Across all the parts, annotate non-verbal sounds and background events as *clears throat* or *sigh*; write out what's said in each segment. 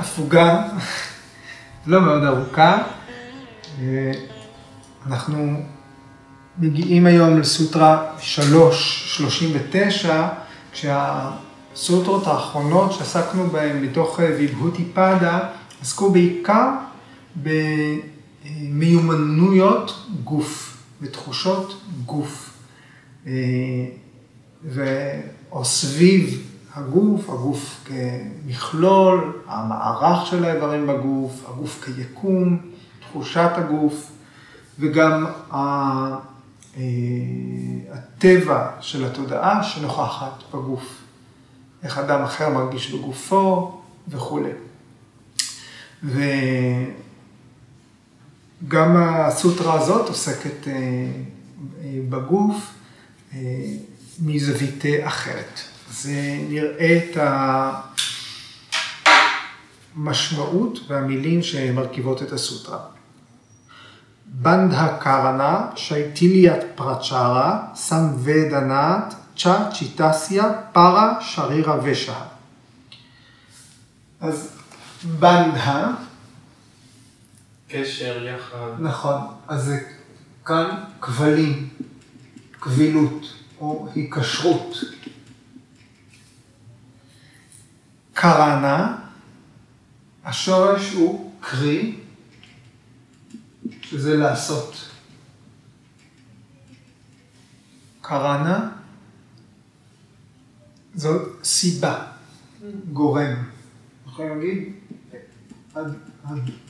הפוגה, לא מאוד ארוכה. אנחנו מגיעים היום לסוטרה 3.39, כשהסוטרות האחרונות שעסקנו בהן מתוך אה, ויבהותי פאדה, עסקו בעיקר במיומנויות גוף, בתחושות גוף. אה, ו... או סביב הגוף, הגוף כמכלול, המערך של האיברים בגוף, הגוף כיקום, תחושת הגוף, וגם אה, הטבע של התודעה שנוכחת בגוף. איך אדם אחר מרגיש בגופו וכולי. וגם הסוטרה הזאת עוסקת אה, אה, בגוף מזווית אחרת. אז נראה את המשמעות והמילים שמרכיבות את הסוטרה. בנדה קרנה, שייטיליית פרצ'רה, סמוודנת, צ'ה צ'יטסיה, פרה, שרירה ושה. אז בנדה. קשר יחד. נכון, אז זה כאן כבלים, קבילות או היקשרות. קרנה, השורש הוא קרי, שזה לעשות. קרנה, זו סיבה, גורם. יכולים להגיד,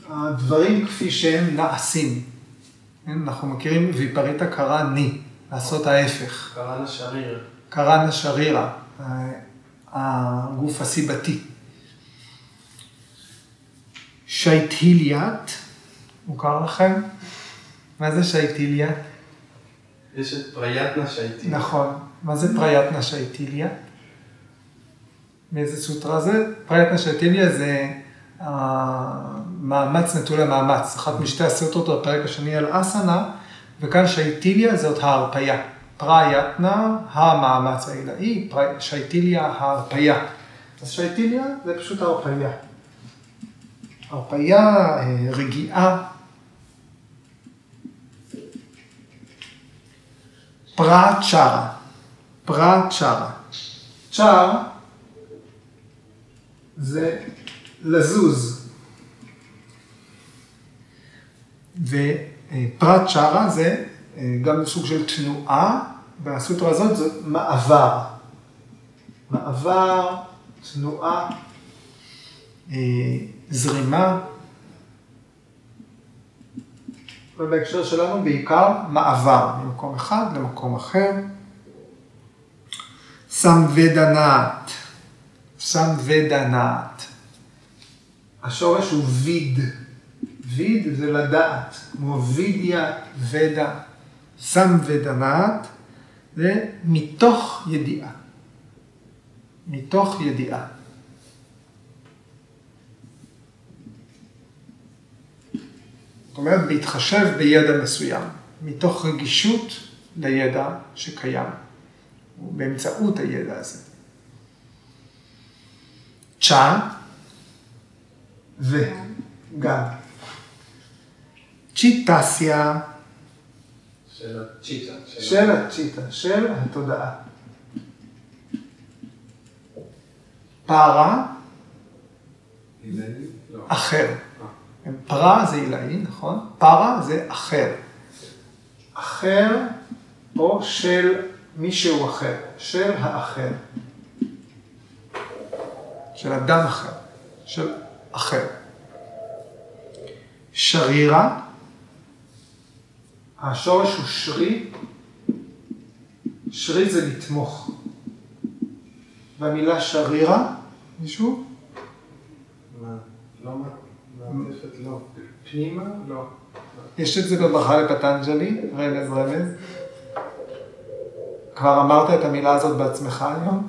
הדברים כפי שהם נעשים. כן, אנחנו מכירים ויפריטה קרני, לעשות ההפך. קרנה שרירה. קרנה שרירה. הגוף הסיבתי. שייטיליית, מוכר לכם? מה זה שייטיליה? יש את פריאטנה שייטיליה. נכון. מה זה פריאטנה שייטיליה? מאיזה סוטרה זה? פריאטנה שייטיליה זה מאמץ נטול המאמץ, אחת משתי הסוטרות בפרק השני על אסנה, וכאן שייטיליה זאת ההרפייה. פרייתנה, המאמץ העילאי, שייטיליה, ההרפייה. אז שייטיליה זה פשוט ההרפייה. הרפייה, אה, רגיעה. פרט צ'רה, פרט צ'רה. צ'ר זה לזוז. ופרט צ'רה זה אה, גם סוג של תנועה, והסוטרה הזאת זה מעבר. מעבר, תנועה, אה, זרימה, ובהקשר שלנו בעיקר מעבר ממקום אחד למקום אחר. סמוודנת, סמוודנת. השורש הוא ויד. ויד זה לדעת, כמו וידיה ודה. סם ודנת, זה מתוך ידיעה. מתוך ידיעה. זאת אומרת, בהתחשב בידע מסוים, מתוך רגישות לידע שקיים, באמצעות הידע הזה. צ'ה וגם. צ'יטסיה של הצ'יטה. של הצ'יטה, של התודעה. פרה, לא. אחר. פרה זה עילאי, נכון? פרה זה אחר. אחר או של מישהו אחר, של האחר. של אדם אחר, של אחר. שרירה, השורש הוא שרי, שרי זה לתמוך. והמילה שרירה, מישהו? מה? לא מעטפת, לא. פנימה? לא. יש את זה בברכה לפטנג'לי, רמז רמז. כבר אמרת את המילה הזאת בעצמך היום?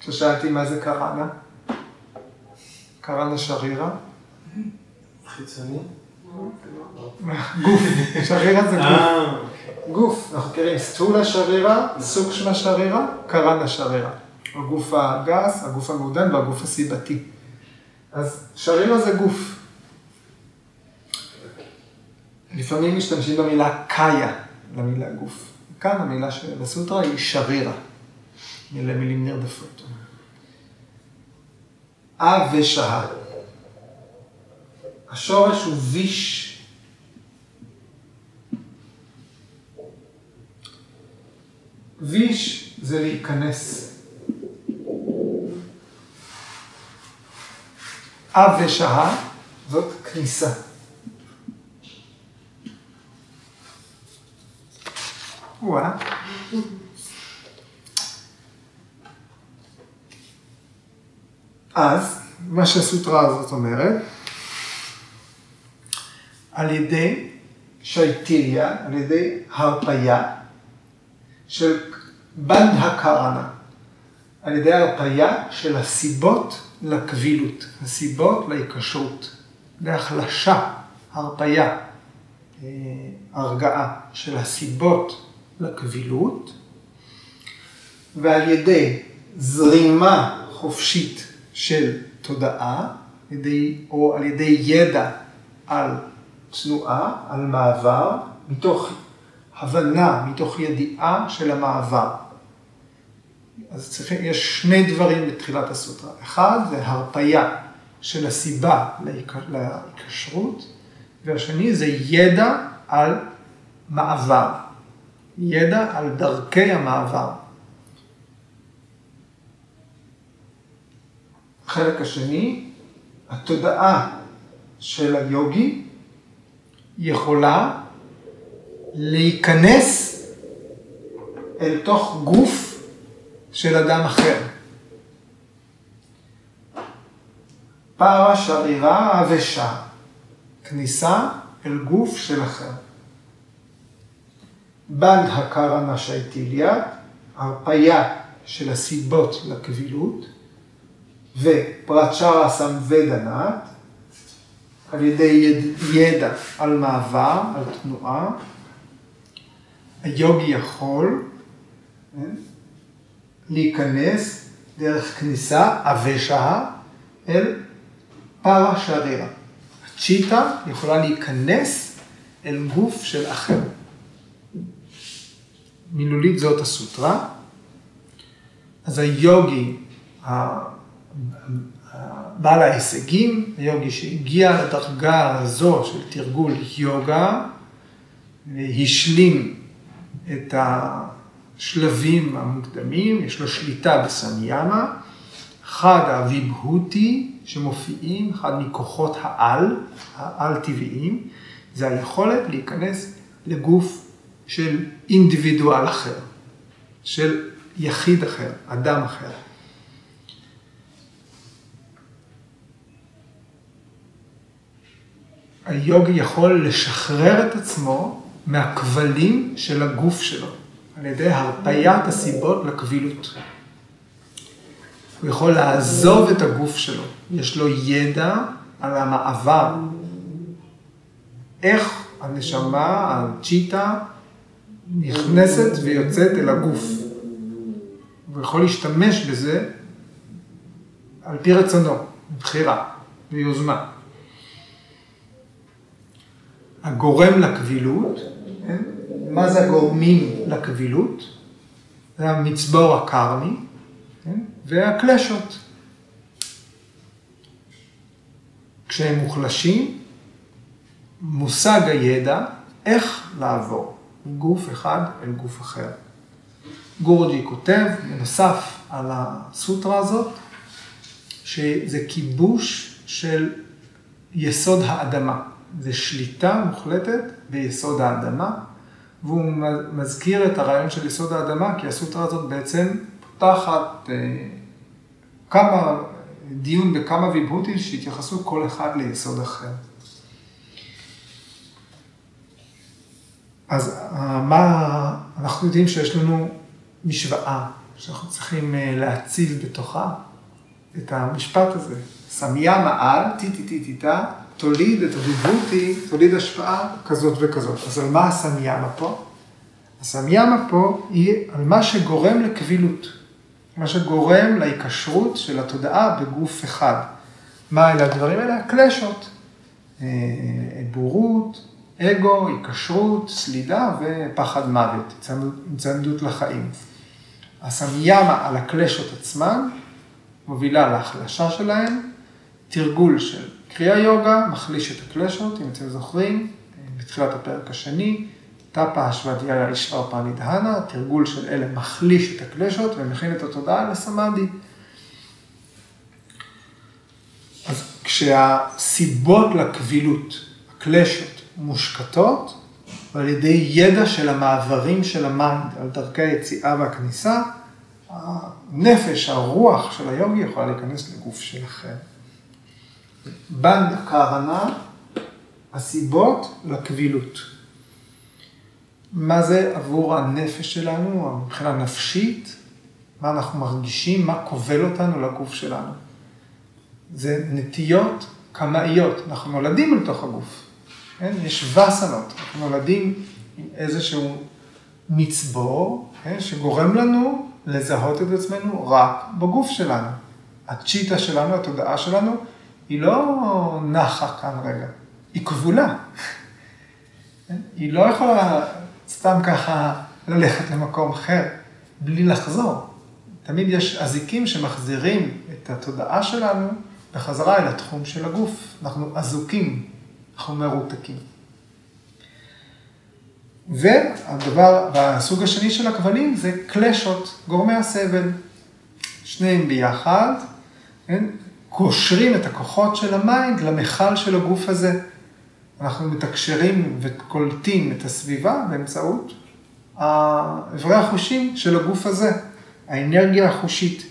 כששאלתי מה זה קראנה? קראנה שרירה? חיצוני? גוף, שרירה זה גוף. אה, גוף, אנחנו מכירים סטולה שרירה, סוקשמה שרירה, קרנה שרירה. הגוף הגס, הגוף המעודן והגוף הסיבתי. אז שרירה זה גוף. לפעמים משתמשים במילה קאיה למילה גוף. כאן המילה של הסוטרה היא שרירה, מילה מילים נרדפות. אה ושהה. השורש הוא ויש. ויש זה להיכנס. אה ושהה זאת כניסה. וואה. אז, מה שהסוטרה הזאת אומרת, על ידי שייטיליה, על ידי הרפאיה של בנדה קרנה, על ידי הרפאיה של הסיבות לקבילות, הסיבות להיקשרות, להחלשה, הרפאיה, אה, הרגעה של הסיבות לקבילות, ועל ידי זרימה חופשית של תודעה, או על ידי ידע על תנועה, על מעבר, מתוך הבנה, מתוך ידיעה של המעבר. אז צריכים, יש שני דברים בתחילת הסוטרה. אחד זה הרפייה של הסיבה להיקשרות, והשני זה ידע על מעבר. ידע על דרכי המעבר. החלק השני, התודעה של היוגי יכולה להיכנס אל תוך גוף של אדם אחר. פרה שרירה אבשה, כניסה אל גוף של אחר. בנד הקרנה שייטיליה, הרפאיה של הסיבות לקבילות, ופרצ'רה סמוודנת, על ידי ידע על מעבר, על תנועה. היוגי יכול כן, להיכנס דרך כניסה, אבשה, אל פרה שרירה. הצ'יטה יכולה להיכנס אל גוף של אחר. מילולית זאת הסוטרה. אז היוגי, בעל ההישגים, היוגי שהגיע לדרגה הזו של תרגול יוגה, השלים את השלבים המוקדמים, יש לו שליטה בסניאמה, אחד הוויבהותי שמופיעים, אחד מכוחות העל, העל-טבעיים, זה היכולת להיכנס לגוף של אינדיבידואל אחר, של יחיד אחר, אדם אחר. היוגי יכול לשחרר את עצמו מהכבלים של הגוף שלו, על ידי הרפיית הסיבות לקבילות. הוא יכול לעזוב את הגוף שלו, יש לו ידע על המעבר. איך הנשמה, הצ'יטה, נכנסת ויוצאת אל הגוף. הוא יכול להשתמש בזה על פי רצונו, מבחירה ויוזמה. הגורם לקבילות, כן? מה זה הגורמים לקבילות? זה המצבור הקרמי כן? והקלשות. כשהם מוחלשים, מושג הידע איך לעבור. מגוף אחד אל גוף אחר. גורג'י כותב, בנוסף על הסוטרה הזאת, שזה כיבוש של יסוד האדמה. זה שליטה מוחלטת ביסוד האדמה, והוא מזכיר את הרעיון של יסוד האדמה, כי הסוטרה הזאת בעצם פותחת אה, כמה, דיון בכמה ויבהותי שהתייחסו כל אחד ליסוד אחר. אז אה, מה, אנחנו יודעים שיש לנו משוואה שאנחנו צריכים אה, להציב בתוכה את המשפט הזה. סמיה מעל, טי טי טי טי טה, תוליד את הריבותי, תוליד השפעה כזאת וכזאת. אז על מה הסמיימה פה? הסמיימה פה היא על מה שגורם לקבילות, מה שגורם להיקשרות של התודעה בגוף אחד. מה אלה הדברים האלה? הקלשות. אה, בורות, אגו, היקשרות, סלידה ופחד מוות, הצמדות לחיים. הסמיאמה על הקלשות עצמן מובילה להחלשה שלהן, תרגול של קריאה יוגה, מחליש את הקלשות, אם אתם זוכרים, בתחילת הפרק השני, טאפה השוודיה אישרר פנידהנה, תרגול של אלה מחליש את הקלשות ומכין את התודעה לסמאדי. אז כשהסיבות לקבילות, הקלשות, מושקטות, ועל ידי ידע של המעברים של ה mind על דרכי היציאה והכניסה, הנפש, הרוח של היוגי יכולה להיכנס לגוף שלכם. bandha karana, הסיבות לכבילות. מה זה עבור הנפש שלנו, מבחינה נפשית, מה אנחנו מרגישים, מה כובל אותנו לגוף שלנו. זה נטיות קמאיות, אנחנו נולדים לתוך הגוף. כן? יש וסנות, אנחנו נולדים עם איזשהו מצבור, כן? שגורם לנו לזהות את עצמנו רק בגוף שלנו. הצ'יטה שלנו, התודעה שלנו, היא לא נחה כאן רגע, היא כבולה. היא לא יכולה סתם ככה ללכת למקום אחר, בלי לחזור. תמיד יש אזיקים שמחזירים את התודעה שלנו בחזרה אל התחום של הגוף. אנחנו אזוקים, אנחנו מרותקים. והדבר, והסוג השני של הכבלים זה קלשות, גורמי הסבל. שניהם ביחד, כן? קושרים את הכוחות של ה mind למכל של הגוף הזה. אנחנו מתקשרים וקולטים את הסביבה באמצעות איברי החושים של הגוף הזה, האנרגיה החושית.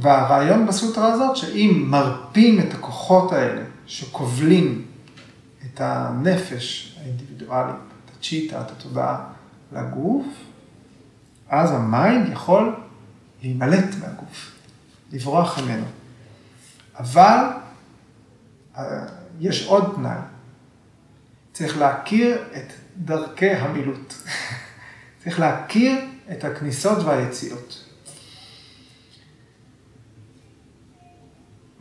והרעיון בסוטרה הזאת, שאם מרפים את הכוחות האלה שכובלים את הנפש האינדיבידואלית, את הצ'יטה, את התודעה, לגוף, אז ה mind יכול להימלט מהגוף, לברוח ממנו. אבל אה, יש עוד תנאי, צריך להכיר את דרכי המילוט. *laughs* צריך להכיר את הכניסות והיציאות.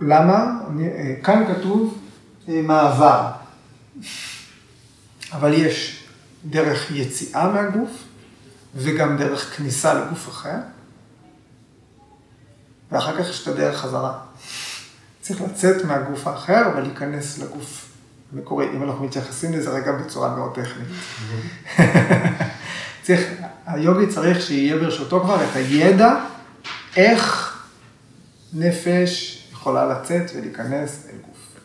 למה? אה, כאן כתוב אה, מעבר, אבל יש דרך יציאה מהגוף וגם דרך כניסה לגוף אחר, ואחר כך יש את הדרך חזרה. צריך לצאת מהגוף האחר ולהיכנס לגוף המקורי, אם אנחנו מתייחסים לזה רגע בצורה מאוד טכנית. צריך, היוגי צריך שיהיה ברשותו כבר את הידע איך נפש יכולה לצאת ולהיכנס אל גוף.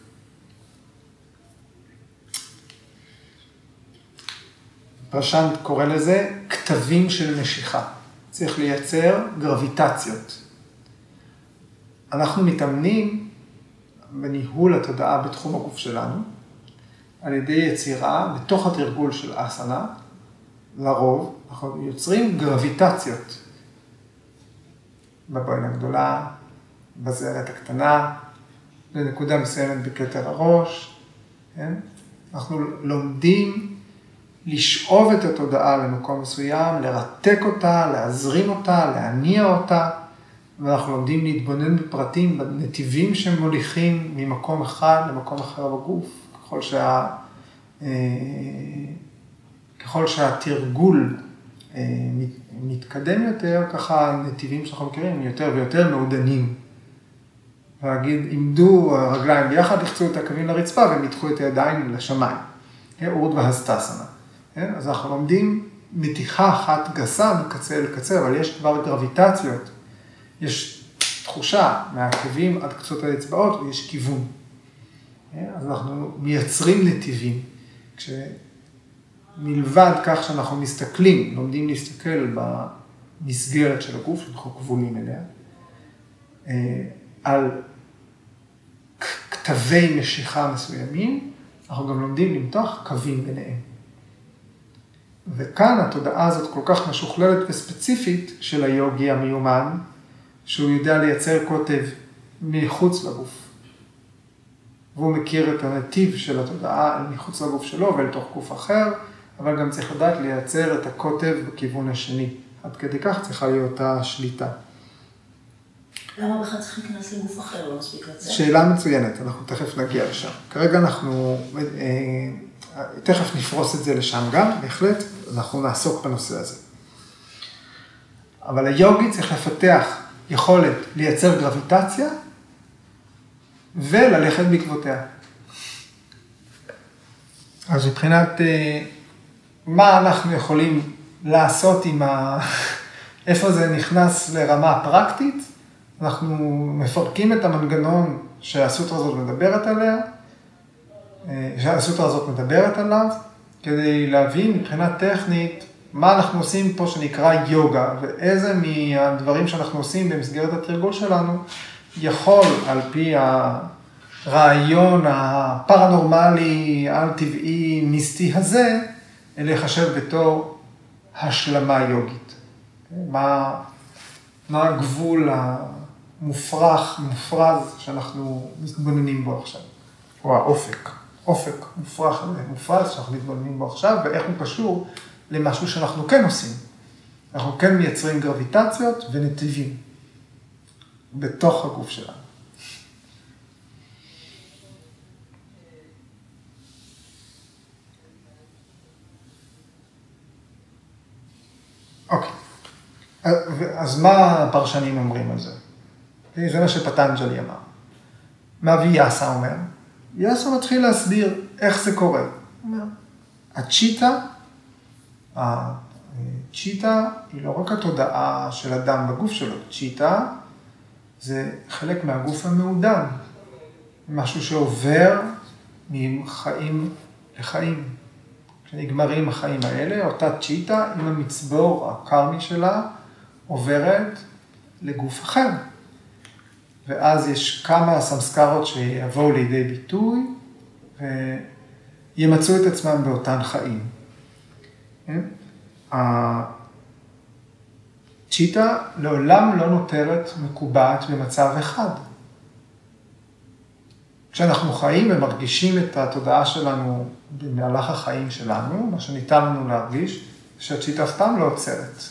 פרשנט קורא לזה כתבים של משיכה. צריך לייצר גרביטציות. אנחנו מתאמנים בניהול התודעה בתחום הגוף שלנו, על ידי יצירה, בתוך התרגול של אסנה, לרוב, אנחנו יוצרים גרביטציות. בבוין הגדולה, בזרת הקטנה, לנקודה מסוימת בכתר הראש, כן? אנחנו לומדים לשאוב את התודעה למקום מסוים, לרתק אותה, להזרים אותה, להניע אותה, ואנחנו לומדים להתבונן בפרטים, בנתיבים שהם מוליכים ממקום אחד למקום אחר בגוף, ככל, שה, אה, ככל שהתרגול אה, מתקדם יותר, ככה הנתיבים שאנחנו מכירים יותר ויותר מעודנים. להגיד, עמדו הרגליים ביחד, לחצו את הקווים לרצפה והם ידחו את הידיים לשמיים. אורד והסטסנה. כן? אז אנחנו לומדים מתיחה אחת גסה מקצה אל קצה, אבל יש כבר גרביטציות. יש תחושה מהעקבים עד קצות האצבעות ויש כיוון. כן? אז אנחנו מייצרים נתיבים. כשמלבד כך שאנחנו מסתכלים, לומדים להסתכל במסגרת של הגוף, שאנחנו כבולים אליה, אה, על כתבי משיכה מסוימים, אנחנו גם לומדים למתוח קווים ביניהם. וכאן התודעה הזאת כל כך משוכללת וספציפית של היוגי המיומן, שהוא יודע לייצר קוטב מחוץ לגוף. והוא מכיר את הנתיב של התודעה מחוץ לגוף שלו ואל תוך גוף אחר, אבל גם צריך לדעת לייצר את הקוטב בכיוון השני. עד כדי כך צריכה להיות השליטה. למה בכלל צריך להיכנס לגוף אחר? לא מספיק לצאת? שאלה מצוינת, אנחנו תכף נגיע לשם. כרגע אנחנו, אה, תכף נפרוס את זה לשם גם, בהחלט, אנחנו נעסוק בנושא הזה. אבל היוגי צריך לפתח יכולת לייצר גרביטציה וללכת בעקבותיה. אז מבחינת אה, מה אנחנו יכולים לעשות עם ה... *laughs* איפה זה נכנס לרמה פרקטית, אנחנו מפרקים את המנגנון שהסוטרה הזאת מדברת עליה, אה, שהסוטרה הזאת מדברת עליו, כדי להבין מבחינה טכנית מה אנחנו עושים פה שנקרא יוגה, ואיזה מהדברים שאנחנו עושים במסגרת התרגול שלנו יכול על פי הרעיון הפרנורמלי, על-טבעי, מיסטי הזה, להיחשב בתור השלמה יוגית. מה, מה הגבול המופרך, מופרז, שאנחנו מתבוננים בו עכשיו, או האופק, אופק מופרך, מופרז שאנחנו מתבוננים בו עכשיו, ואיך הוא קשור למשהו שאנחנו כן עושים. אנחנו כן מייצרים גרביטציות ונתיבים בתוך הגוף שלנו. אוקיי, אז מה הפרשנים אומרים על זה? זה מה שפטנג'לי אמר. מה ויאסה אומר? ויאסה מתחיל להסביר איך זה קורה. הוא אומר, הצ'יטה הצ'יטה היא לא רק התודעה של אדם בגוף שלו, צ'יטה זה חלק מהגוף המעודן, משהו שעובר מחיים לחיים. כשנגמרים החיים האלה, אותה צ'יטה עם המצבור הקרמי שלה עוברת לגוף אחר. ואז יש כמה סמסקרות שיבואו לידי ביטוי וימצאו את עצמם באותן חיים. כן? הצ'יטה לעולם לא נותרת מקובעת במצב אחד. כשאנחנו חיים ומרגישים את התודעה שלנו במהלך החיים שלנו, מה שניתן לנו להרגיש, שהצ'יטה סתם לא עוצרת.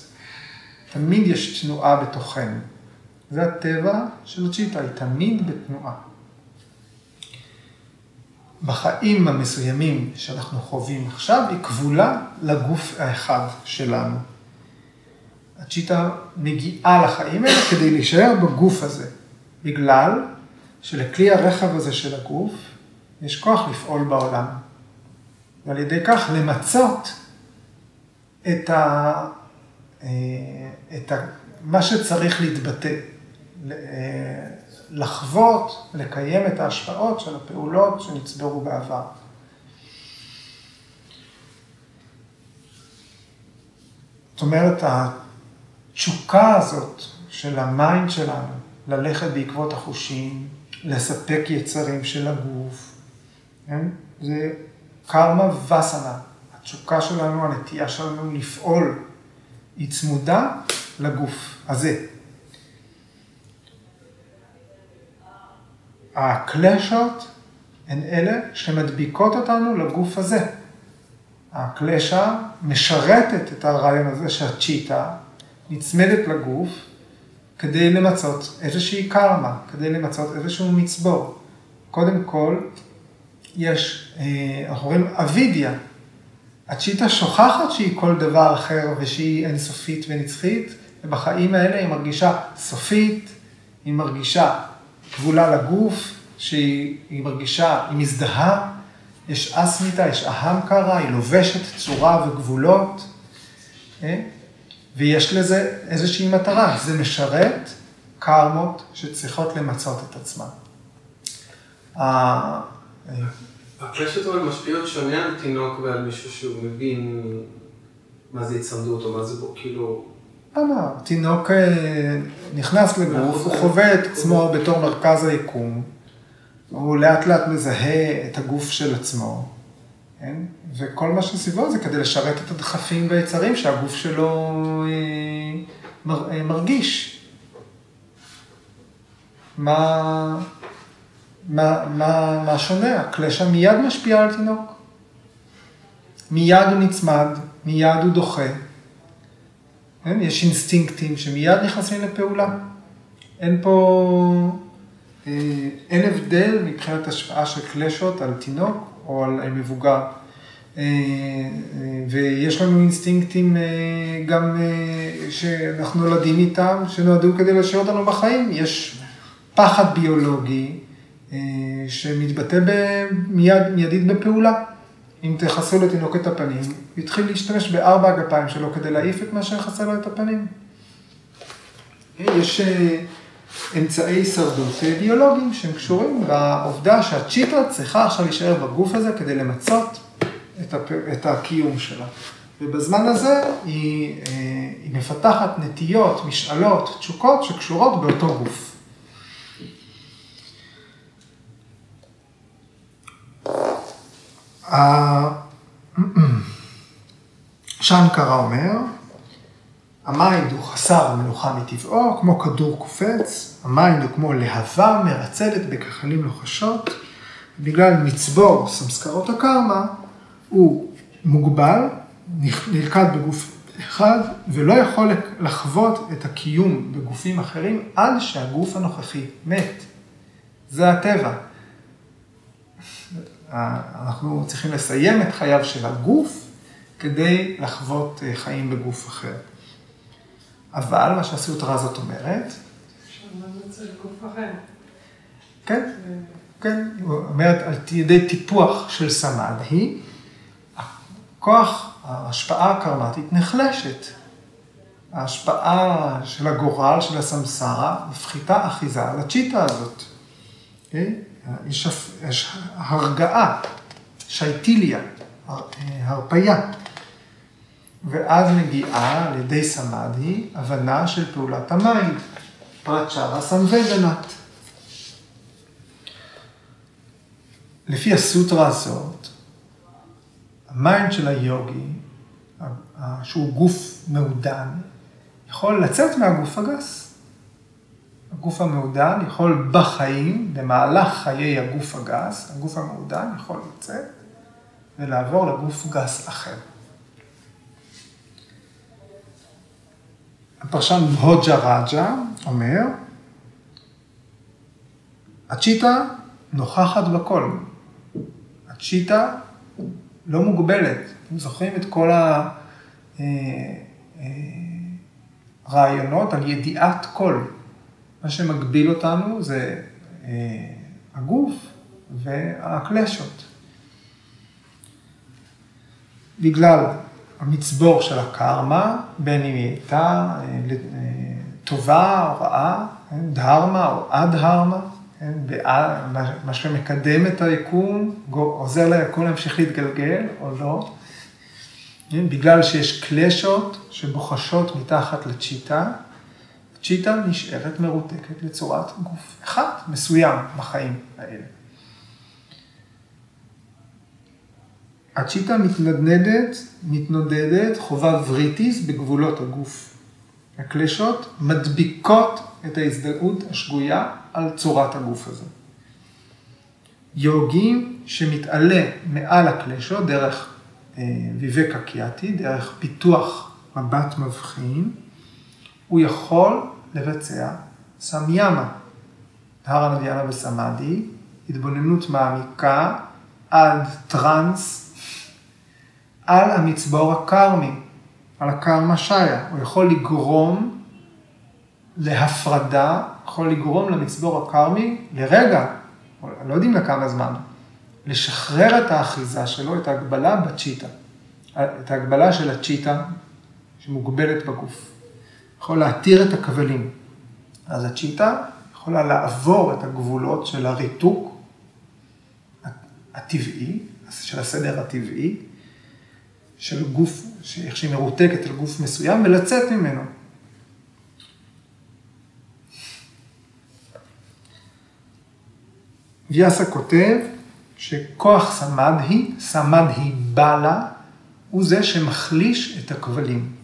תמיד יש תנועה בתוכנו. זה הטבע של הצ'יטה, היא תמיד בתנועה. בחיים המסוימים שאנחנו חווים עכשיו, היא כבולה לגוף האחד שלנו. הצ'יטה מגיעה לחיים האלה כדי להישאר בגוף הזה, בגלל שלכלי הרכב הזה של הגוף יש כוח לפעול בעולם. ועל ידי כך למצות את, ה, אה, את ה, מה שצריך להתבטא. לחוות, לקיים את ההשפעות של הפעולות שנצברו בעבר. זאת אומרת, התשוקה הזאת של ה mind שלנו, ללכת בעקבות החושים, לספק יצרים של הגוף, כן? זה קרמה וסנה. התשוקה שלנו, הנטייה שלנו לפעול, היא צמודה לגוף הזה. הקלשות הן אלה שמדביקות אותנו לגוף הזה. הקלשה משרתת את הרעיון הזה שהצ'יטה נצמדת לגוף כדי למצות איזושהי קרמה, כדי למצות איזשהו מצבור. קודם כל, יש, אה, אנחנו רואים אבידיה. הצ'יטה שוכחת שהיא כל דבר אחר ושהיא אינסופית ונצחית, ובחיים האלה היא מרגישה סופית, היא מרגישה כבולה לגוף, שהיא מרגישה, היא מזדהה, יש אסמיתה, יש אהמקרה, היא לובשת צורה וגבולות, אה? ויש לזה איזושהי מטרה, זה משרת קרמות שצריכות למצות את עצמן. הקלשת אבל משפיעות שונה על תינוק ועל מישהו שהוא מבין מה זה הצמדות או מה זה בו, כאילו... למה? תינוק אה, נכנס לגוף, הוא חווה את עצמו בתור מרכז היקום, הוא לאט לאט מזהה את הגוף של עצמו, כן? וכל מה שסביבו זה כדי לשרת את הדחפים והיצרים שהגוף שלו אה, אה, מרגיש. מה, מה, מה, מה שונה? הקלשה מיד משפיע על תינוק. מיד הוא נצמד, מיד הוא דוחה. כן? יש אינסטינקטים שמיד נכנסים לפעולה. אין פה, אה, אין הבדל מבחינת השפעה של קלשות על תינוק או על מבוגר. אה, אה, ויש לנו אינסטינקטים אה, גם אה, שאנחנו נולדים איתם, שנועדו כדי להשאיר אותנו בחיים. יש פחד ביולוגי אה, שמתבטא במיד, מיידית בפעולה. אם תכסו לתינוק את הפנים, הוא יתחיל להשתמש בארבע הגפיים שלו כדי להעיף את מה שיכסה לו את הפנים. יש אה, אמצעי הישרדות אה, ביולוגיים שהם קשורים בעובדה שהצ'יטה צריכה עכשיו להישאר בגוף הזה כדי למצות את, הפ... את הקיום שלה. ובזמן הזה היא, אה, היא מפתחת נטיות, משאלות, תשוקות שקשורות באותו גוף. *clears throat* שנקרה אומר, ה mind הוא חסר מנוחה מטבעו, כמו כדור קופץ, ה mind הוא כמו להבה מרצדת בגחלים לוחשות, בגלל מצבור סמסקרות הקרמה, הוא מוגבל, נלכד בגוף אחד, ולא יכול לחוות את הקיום בגופים אחרים עד שהגוף הנוכחי מת. זה הטבע. אנחנו צריכים לסיים את חייו של הגוף כדי לחוות אה, חיים בגוף אחר. אבל מה שהסוטרה הזאת אומרת... כן, כן, היא אומרת על ידי טיפוח של סמאדהי, כוח ההשפעה הקרמטית נחלשת. ההשפעה של הגורל, של הסמסרה, מפחיתה אחיזה על הצ'יטה הזאת. Okay? יש, יש הרגעה, שאיתיליה, הרפייה. ואז מגיעה על ידי סמאדהי הבנה של פעולת המים, פרצ'רה סמוודנה. לפי הסוטרה הזאת, ה mind של היוגי, שהוא גוף מעודן, יכול לצאת מהגוף הגס. הגוף המעודן יכול בחיים, במהלך חיי הגוף הגס, הגוף המעודן יכול לצאת ולעבור לגוף גס אחר. הפרשן הוג'ה רג'ה אומר, הצ'יטה נוכחת בכל. הצ'יטה לא מוגבלת. אתם זוכרים את כל הרעיונות אה, אה, על ידיעת כל. מה שמגביל אותנו זה אה, הגוף והקלשות. בגלל המצבור של הקרמה, בין אם היא הייתה טובה או רעה, כן, דהרמה או אדהרמה, כן, מה שמקדם את היקום, עוזר ליקום להמשיך להתגלגל או לא, כן, בגלל שיש קלשות שבוחשות מתחת לצ'יטה, צ'יטה נשארת מרותקת לצורת גוף אחד מסוים בחיים האלה. הצ'יטה מתנדנדת, מתנודדת, חובה וריטיס בגבולות הגוף. הקלשות מדביקות את ההזדהות השגויה על צורת הגוף הזה. יוגי שמתעלה מעל הקלשות דרך אה, ויבקה קיאטי, דרך פיתוח מבט מבחין, הוא יכול לבצע סמיאמה, הרה נדיאנה וסמאדי, התבוננות מעמיקה עד טראנס על המצבור הקרמי, על הקרמה שיה. הוא יכול לגרום להפרדה, יכול לגרום למצבור הקרמי לרגע, לא יודעים לכמה זמן, לשחרר את האחיזה שלו, את ההגבלה בצ'יטה, את ההגבלה של הצ'יטה שמוגבלת בגוף. יכול להתיר את הכבלים. אז הצ'יטה יכולה לעבור את הגבולות של הריתוק הטבעי, של הסדר הטבעי, של גוף, איך שהיא מרותקת על גוף מסוים, ולצאת ממנו. ויאסה כותב שכוח סמדהי, סמדהי בלה, הוא זה שמחליש את הכבלים.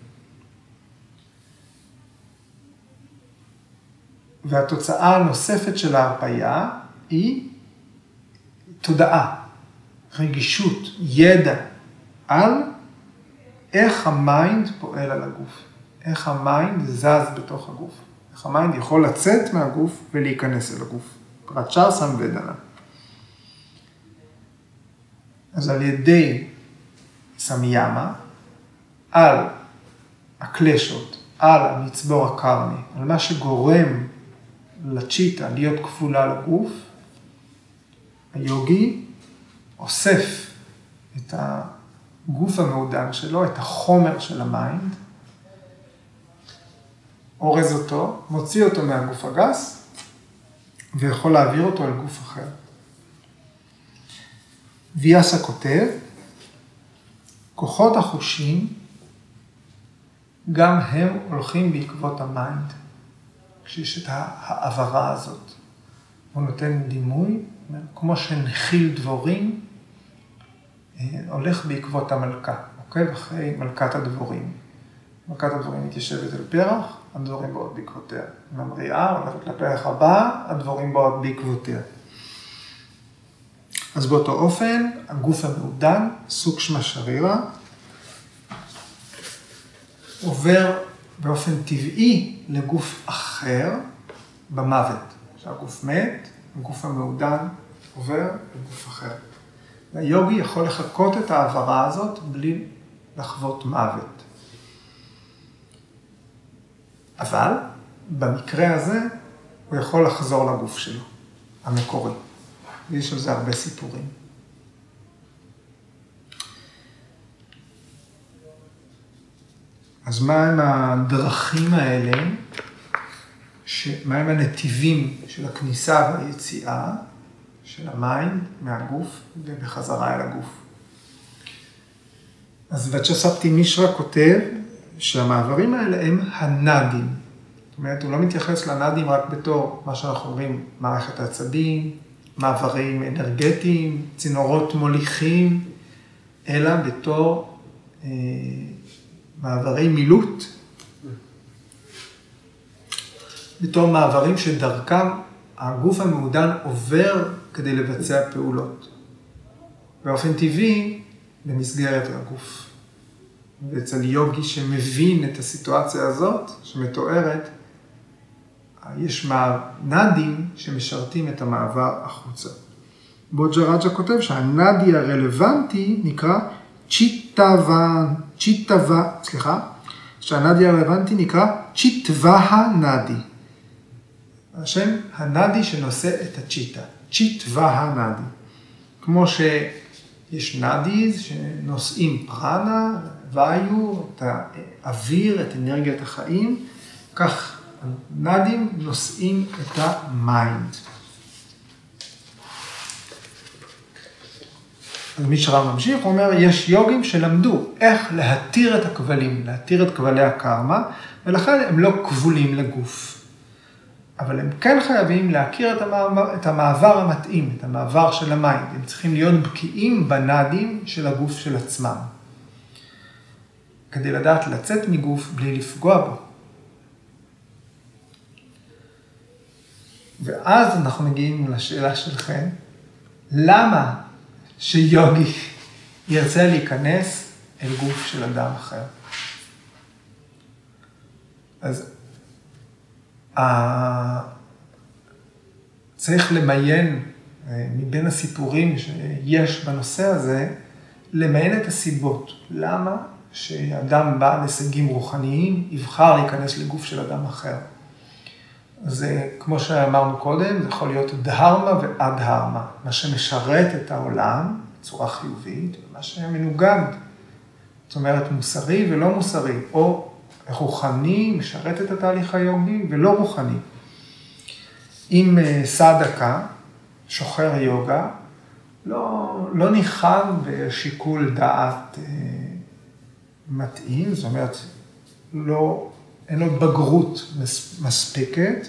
והתוצאה הנוספת של ההרפייה היא תודעה, רגישות, ידע על איך ה mind פועל על הגוף, איך ה mind זז בתוך הגוף, איך ה mind יכול לצאת מהגוף ולהיכנס אל הגוף. פרצ'רה סמוודנה. אז על ידי סמיאמה, על הקלשות, על המצבור הקרמי, על מה שגורם לצ'יטה להיות כבולה לגוף, היוגי אוסף את הגוף המעודן שלו, את החומר של ה mind, אורז אותו, מוציא אותו מהגוף הגס, ויכול להעביר אותו אל גוף אחר. ויאסה כותב, כוחות החושים, גם הם הולכים בעקבות ה mind, כשיש את ההעברה הזאת. הוא נותן דימוי, כמו שנחיל דבורים, אה, הולך בעקבות המלכה, עוקב אחרי מלכת הדבורים. מלכת הדבורים מתיישבת על פרח, הדבורים באות בעקבותיה. ממריאה, הולכת לפרח הבא, הדבורים באות בעקבותיה. אז באותו אופן, הגוף המעודן, סוג שמה שרירה, עובר באופן טבעי לגוף אחר במוות. כשהגוף מת, הגוף המעודן עובר לגוף אחר. והיוגי יכול לחקות את ההעברה הזאת בלי לחוות מוות. אבל במקרה הזה הוא יכול לחזור לגוף שלו, המקורי. ויש על זה הרבה סיפורים. אז מהם הדרכים האלה, מהם הנתיבים של הכניסה והיציאה של המים מהגוף ובחזרה אל הגוף. אז וצ'ספטי מישרא כותב שהמעברים האלה הם הנאדים. זאת אומרת, הוא לא מתייחס לנאדים רק בתור מה שאנחנו אומרים, מערכת העצבים, מעברים אנרגטיים, צינורות מוליכים, אלא בתור אה, מעברי מילוט, בתור מעברים שדרכם הגוף המעודן עובר כדי לבצע פעולות. באופן טבעי, במסגרת הגוף. ואצל יוגי שמבין את הסיטואציה הזאת, שמתוארת, יש נאדים שמשרתים את המעבר החוצה. בוג'ראג'ה כותב שהנאדי הרלוונטי נקרא צ'יטווה, צ'יטווה, סליחה, שהנאדי הרלוונטי נקרא צ'יטווה נאדי. השם הנאדי שנושא את הצ'יטה, צ'יטווה נאדי. כמו שיש נאדיז שנושאים פרנה, ואיו, את האוויר, את אנרגיית החיים, כך נאדים נושאים את ה mind. אז מישרה ממשיך, הוא אומר, יש יוגים שלמדו איך להתיר את הכבלים, להתיר את כבלי הקרמה, ולכן הם לא כבולים לגוף. אבל הם כן חייבים להכיר את המעבר, את המעבר המתאים, את המעבר של ה mind. הם צריכים להיות בקיאים בנאדים של הגוף של עצמם. כדי לדעת לצאת מגוף בלי לפגוע בו. ואז אנחנו מגיעים לשאלה שלכם, למה שיוגי ירצה להיכנס אל גוף של אדם אחר? אז צריך למיין אה, מבין הסיפורים שיש בנושא הזה, למיין את הסיבות. למה שאדם בעל הישגים רוחניים יבחר להיכנס לגוף של אדם אחר? זה, כמו שאמרנו קודם, זה יכול להיות דהרמה ואדהרמה, מה שמשרת את העולם בצורה חיובית, ומה שמנוגד, זאת אומרת מוסרי ולא מוסרי, או רוחני משרת את התהליך היוגי ולא רוחני. אם אה, סדקה, שוחר יוגה, לא, לא ניחן בשיקול דעת אה, מתאים, זאת אומרת, לא, אין לו בגרות מספקת,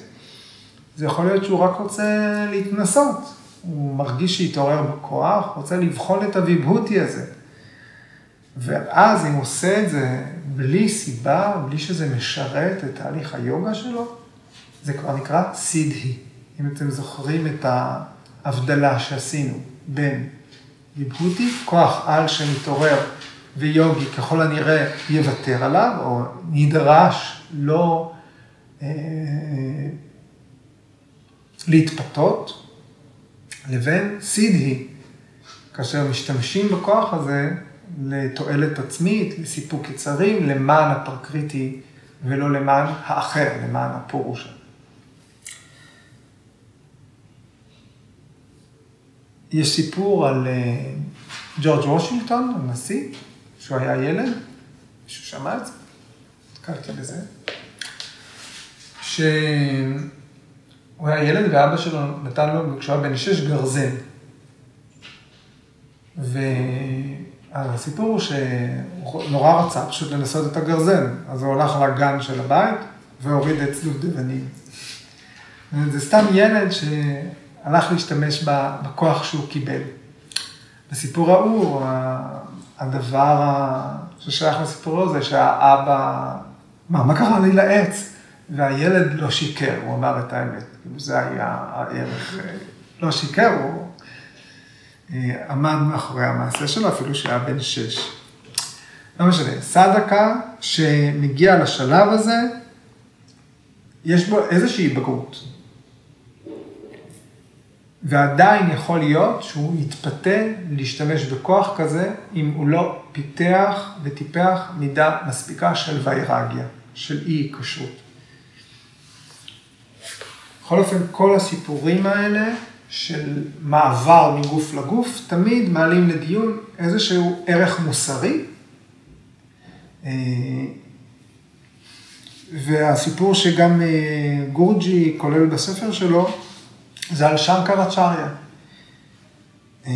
זה יכול להיות שהוא רק רוצה להתנסות. הוא מרגיש שהתעורר בכוח, רוצה לבחון את הוויבהותי הזה. ואז אם הוא עושה את זה בלי סיבה, בלי שזה משרת את תהליך היוגה שלו, זה כבר נקרא סידהי. אם אתם זוכרים את ההבדלה שעשינו בין ויבהותי, כוח על שמתעורר ויוגי ככל הנראה יוותר עליו, או נדרש לא אה, להתפתות, לבין סידהי, כאשר משתמשים בכוח הזה לתועלת עצמית, לסיפוק יצרים, למען הפרקריטי ולא למען האחר, למען הפורושה. יש סיפור על אה, ג'ורג' וושינגטון, הנשיא, שהוא היה ילד, מישהו שמע את זה? נתקלתי בזה. שהוא היה ילד ואבא שלו נתן לו, כשהוא היה בן שש, גרזן. והסיפור הוא שהוא נורא רצה פשוט לנסות את הגרזן, אז הוא הלך לגן של הבית והוריד את צלוב דבנים. זה סתם ילד שהלך להשתמש בכוח שהוא קיבל. בסיפור ההוא, הדבר ששייך לסיפור הזה, שהאבא, מה, מה קרה לי לעץ? והילד לא שיקר, הוא אמר את האמת. זה היה הערך, לא שיקר, הוא אה, עמד מאחורי המעשה שלו, אפילו שהיה בן שש. לא משנה, סדקה שמגיע לשלב הזה, יש בו איזושהי בגרות. ועדיין יכול להיות שהוא יתפתה להשתמש בכוח כזה, אם הוא לא פיתח וטיפח מידה מספיקה של ויירגיה, של אי היקשרות. בכל אופן, כל הסיפורים האלה של מעבר מגוף לגוף, תמיד מעלים לדיון איזשהו ערך מוסרי. אה, והסיפור שגם אה, גורג'י כולל בספר שלו, זה על צ'ריה. אה,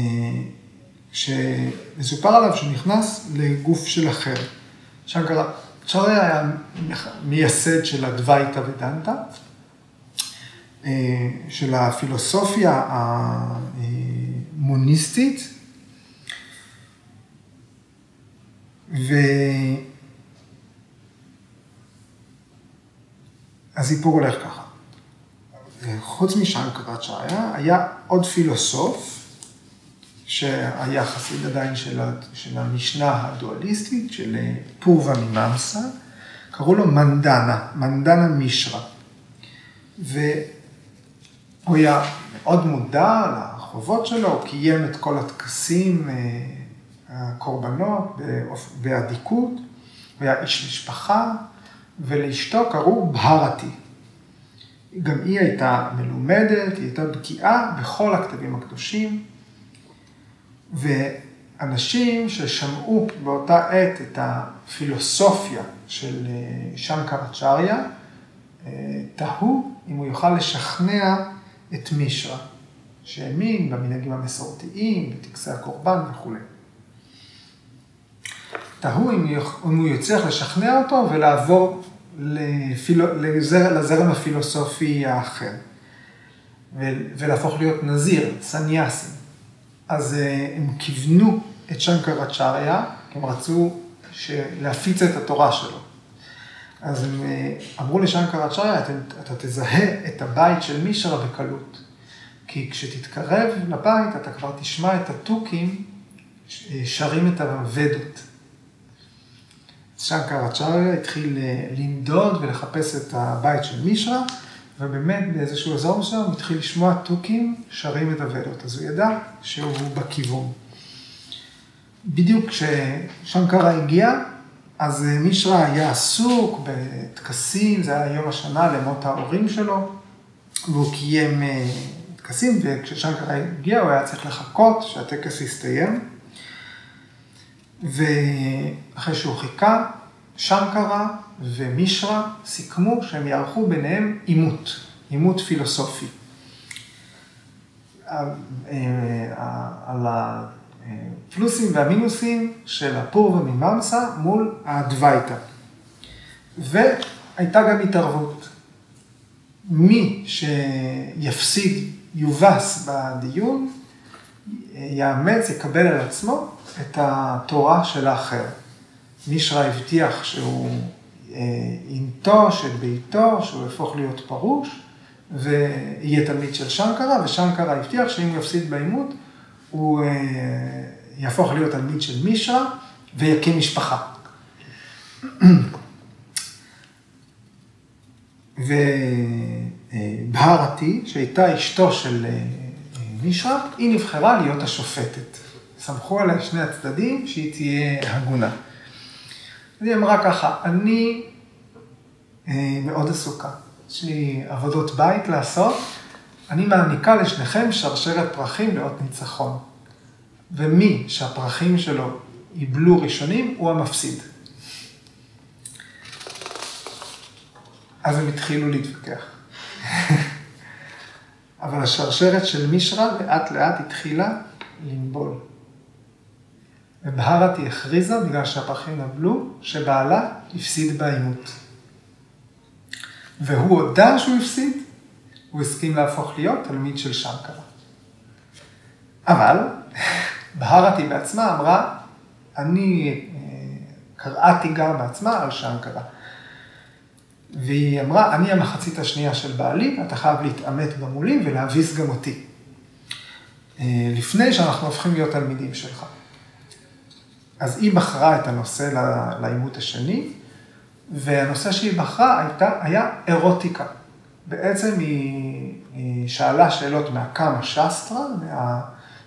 שמסופר עליו שהוא נכנס לגוף של אחר. צ'ריה היה מייסד של הדווייתא ודנתא, אה, של הפילוסופיה המוניסטית, והסיפור הולך ככה. חוץ משנקרצ'ריה, היה עוד פילוסוף, שהיה עדיין של, של המשנה הדואליסטית, של פורווה ממאמסה, קראו לו מנדנה, מנדנה מישרה. הוא היה מאוד מודע לחובות שלו, הוא קיים את כל הטקסים, אה, הקורבנות, באדיקות, הוא היה איש משפחה, ולאשתו קראו בהרתי. גם היא הייתה מלומדת, היא הייתה בקיאה בכל הכתבים הקדושים, ואנשים ששמעו באותה עת את הפילוסופיה של אה, שנקרצ'ריה, אה, תהו אם הוא יוכל לשכנע את מישרא, שהאמין במנהגים המסורתיים, בטקסי הקורבן וכולי. תהו אם הוא יצליח לשכנע אותו ולעבור לפילו, לזר, לזרם הפילוסופי האחר, ולהפוך להיות נזיר, סניאסים. אז אה, הם כיוונו את שנקרצ'ריה, כי הם רצו להפיץ את התורה שלו. אז הם אה, אמרו לשנקרצ'ריה, אתה תזהה את הבית של מישרה בקלות. כי כשתתקרב לבית, אתה כבר תשמע את התוכים אה, שרים את הוודות. שנקרצ'ריה התחיל לנדוד ולחפש את הבית של מישרה, ובאמת באיזשהו אזור מסוים הוא התחיל לשמוע תוכים שרים את הוודות. אז הוא ידע שהוא בכיוון. בדיוק כששנקרה הגיע, אז מישרא היה עסוק בטקסים, זה היה יום השנה למות ההורים שלו, והוא קיים אה, טקסים, וכששנקרה הגיע הוא היה צריך לחכות שהטקס יסתיים. ואחרי שהוא חיכה, שנקרה ומישרא סיכמו שהם יערכו ביניהם עימות, עימות פילוסופי. אה, על הפלוסים והמינוסים של הפור ומממסה מול הדווייתא. והייתה גם התערבות. מי שיפסיד, יובס בדיון, יאמץ, יקבל על עצמו את התורה של האחר. מישרא הבטיח שהוא אה, של ביתו, שהוא יהפוך להיות פרוש, ויהיה תלמיד של שנקרה, ושנקרה הבטיח שאם הוא יפסיד בעימות, הוא אה, יהפוך להיות תלמיד של מישרא ויקים משפחה. *clears throat* ובהרתי, שהייתה אשתו של אה, מישרה, היא נבחרה להיות השופטת. סמכו עליה שני הצדדים שהיא תהיה הגונה. אז היא אמרה ככה, אני אה, מאוד עסוקה, יש לי עבודות בית לעשות, אני מעניקה לשניכם שרשרת פרחים לאות ניצחון. ומי שהפרחים שלו ייבלו ראשונים, הוא המפסיד. אז הם התחילו להתווכח. *laughs* אבל השרשרת של מישרא לאט לאט התחילה לנבול. ובהרתי הכריזה, בגלל שהפרחים נבלו, שבעלה הפסיד בעימות. והוא הודה שהוא הפסיד, הוא הסכים להפוך להיות תלמיד של שנקרה. אבל *laughs* בהרתי בעצמה אמרה, אני אה, קראתי גם בעצמה על שנקרה. והיא אמרה, אני המחצית השנייה של בעלי, אתה חייב להתעמת במולי ולהביס גם אותי. אה, לפני שאנחנו הופכים להיות תלמידים שלך. אז היא בחרה את הנושא לעימות השני, והנושא שהיא בחרה הייתה, היה אירוטיקה. בעצם היא, היא שאלה שאלות מהקאמה שסטרה,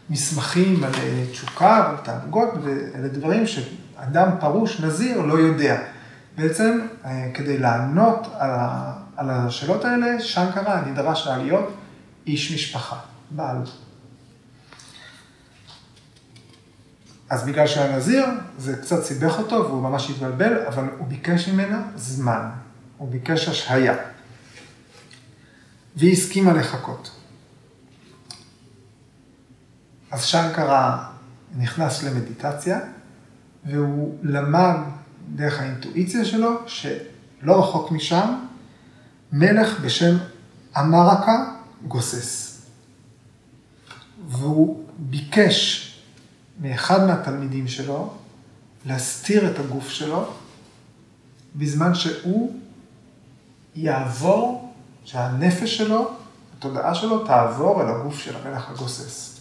מהמסמכים על תשוקה ועל תענוגות, ואלה דברים שאדם פרוש, נזיר, לא יודע. בעצם, אה, כדי לענות על השאלות האלה, שנקרה נדרש להיות איש משפחה, בעל. אז בגלל שהיה נזיר, זה קצת סיבך אותו והוא ממש התבלבל, אבל הוא ביקש ממנה זמן, הוא ביקש השהיה. והיא הסכימה לחכות. אז שנקרה נכנס למדיטציה, והוא למד דרך האינטואיציה שלו, שלא רחוק משם, מלך בשם אמרקה גוסס. והוא ביקש מאחד מהתלמידים שלו להסתיר את הגוף שלו, בזמן שהוא יעבור, שהנפש שלו, התודעה שלו, תעבור אל הגוף של המלך הגוסס.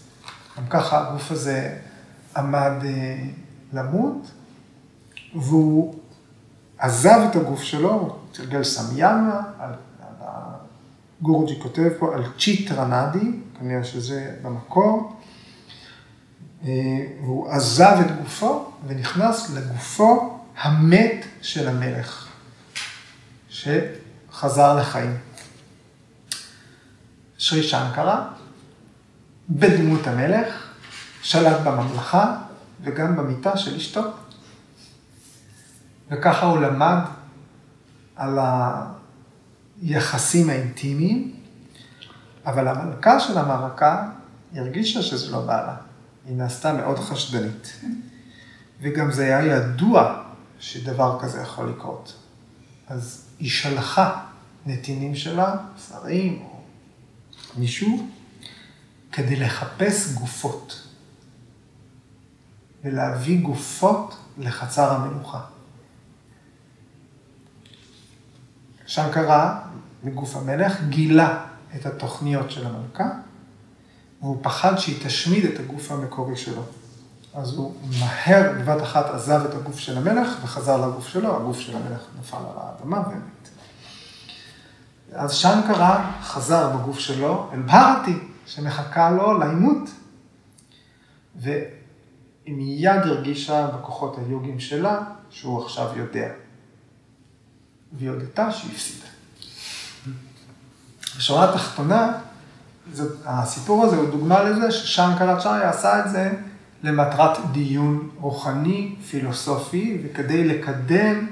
גם ככה הגוף הזה עמד אה, למות, והוא עזב את הגוף שלו, הוא תרגל סמיאמה, גורג'י כותב פה על צ'יט רנדי, כנראה שזה במקור, והוא עזב את גופו ונכנס לגופו המת של המלך, שחזר לחיים. שרי שנקרה, בדמות המלך, שלט בממלכה וגם במיטה של אשתו. וככה הוא למד על היחסים האינטימיים, אבל המלכה של המרקה הרגישה שזה לא בעלה. היא נעשתה מאוד חשדנית. וגם זה היה ידוע שדבר כזה יכול לקרות. אז היא שלחה נתינים שלה, שרים או מישהו, כדי לחפש גופות. ולהביא גופות לחצר המלוכה. שנקרה, מגוף המלך, גילה את התוכניות של המלכה, והוא פחד שהיא תשמיד את הגוף המקורי שלו. אז הוא מהר, בבת אחת עזב את הגוף של המלך וחזר לגוף שלו, הגוף של המלך נפל על האדמה ומת. אז שנקרה חזר בגוף שלו אל בהרתי, שמחכה לו לעימות. והיא מיד הרגישה בכוחות היוגים שלה שהוא עכשיו יודע. והיא הודתה שהיא הפסידה. בשורה התחתונה, זאת, הסיפור הזה הוא דוגמה לזה ששנקרצ'ריה עשה את זה למטרת דיון רוחני, פילוסופי, וכדי לקדם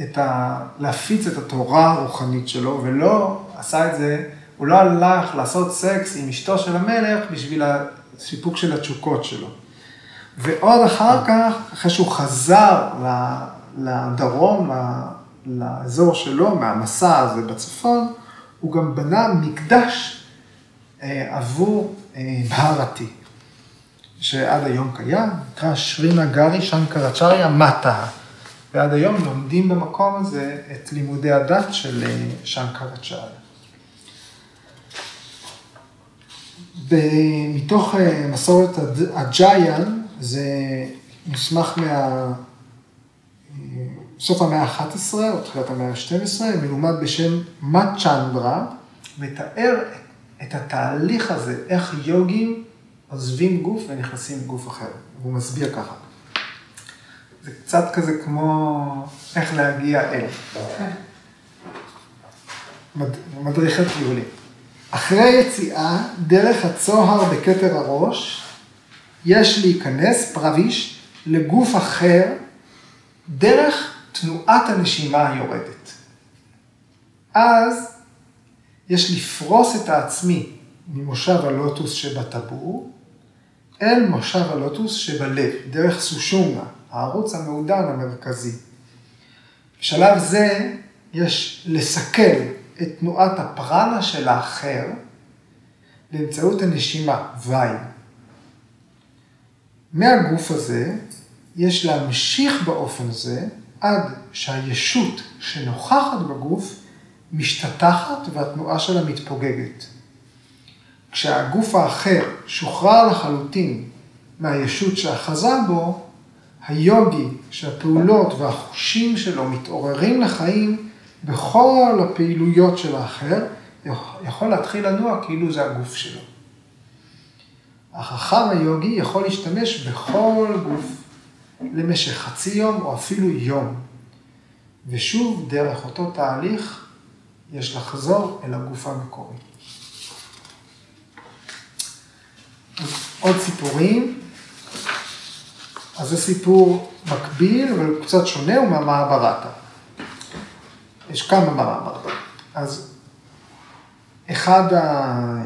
את ה... להפיץ את התורה הרוחנית שלו, ולא עשה את זה, הוא לא הלך לעשות סקס עם אשתו של המלך בשביל הסיפוק של התשוקות שלו. ועוד אחר כך, אחרי שהוא חזר לדרום, לאזור שלו, מהמסע הזה בצפון, הוא גם בנה מקדש עבור אה, בהרתי, שעד היום קיים, נקרא שרינה גארי שנקרצ'ריה מטה. ועד היום לומדים במקום הזה את לימודי הדת של אה, שנקרצ'ריה. מתוך מסורת הג'יין, זה מסמך מה... סוף המאה ה-11 או תחילת המאה ה-12, מלומד בשם מצ'נדרה, מתאר את התהליך הזה, איך יוגים עוזבים גוף ונכנסים לגוף אחר. והוא מסביר ככה. זה קצת כזה כמו איך להגיע אל. מד... מדריכי טיולים. אחרי יציאה, דרך הצוהר בכתר הראש, יש להיכנס, פרביש, לגוף אחר, דרך תנועת הנשימה היורדת. אז יש לפרוס את העצמי ממושב הלוטוס שבטבור, אל מושב הלוטוס שבלב, דרך סושונגה, הערוץ המעודן המרכזי. בשלב זה יש לסכל את תנועת הפרנה של האחר באמצעות הנשימה, וואי. מהגוף הזה יש להמשיך באופן זה עד שהישות שנוכחת בגוף משתטחת והתנועה שלה מתפוגגת. כשהגוף האחר שוחרר לחלוטין מהישות שאחזה בו, היוגי שהפעולות והחושים שלו מתעוררים לחיים בכל הפעילויות של האחר, יכול להתחיל לנוע כאילו זה הגוף שלו. החכם היוגי יכול להשתמש בכל גוף למשך חצי יום או אפילו יום. ושוב, דרך אותו תהליך, יש לחזור אל הגוף המקורי. עוד סיפורים. אז זה סיפור מקביל, אבל הוא קצת שונה, הוא מהמעברתה. יש כמה במעברתה. אז אחד ה...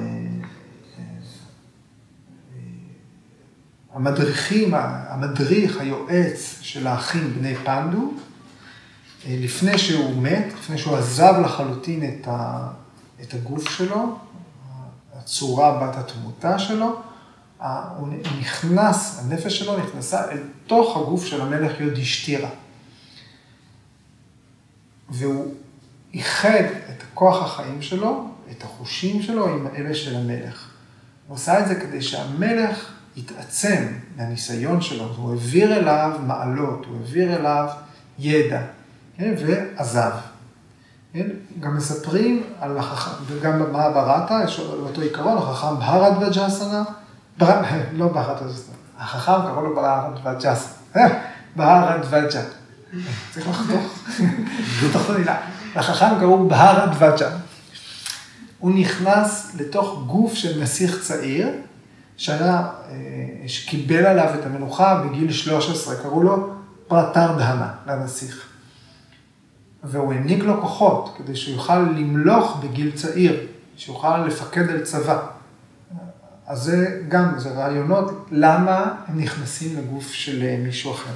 המדריכים, המדריך, היועץ של האחים בני פנדו, לפני שהוא מת, לפני שהוא עזב לחלוטין את, ה, את הגוף שלו, הצורה בת התמותה שלו, הוא נכנס, הנפש שלו נכנסה אל תוך הגוף של המלך יודישטירה. והוא איחד את כוח החיים שלו, את החושים שלו עם אלה של המלך. הוא עשה את זה כדי שהמלך התעצם מהניסיון שלו, הוא העביר אליו מעלות, הוא העביר אליו ידע? ועזב. כן? גם מספרים על החכם, וגם במעברתה, יש אותו עיקרון, החכם בהרד וג'סנה, לא בהרד וג'סנה, החכם קראו לו בהרד וג'סנה, בהרד וג'ה. צריך לחתוך, לתוך המילה. לחכם קראו בהרד וג'ה. הוא נכנס לתוך גוף של נסיך צעיר, שהיה, שקיבל עליו את המנוחה בגיל 13, קראו לו פרטר דהנה, לנסיך. והוא העניק לו כוחות כדי שהוא יוכל למלוך בגיל צעיר, שיוכל לפקד על צבא. אז זה גם, זה רעיונות למה הם נכנסים לגוף של מישהו אחר.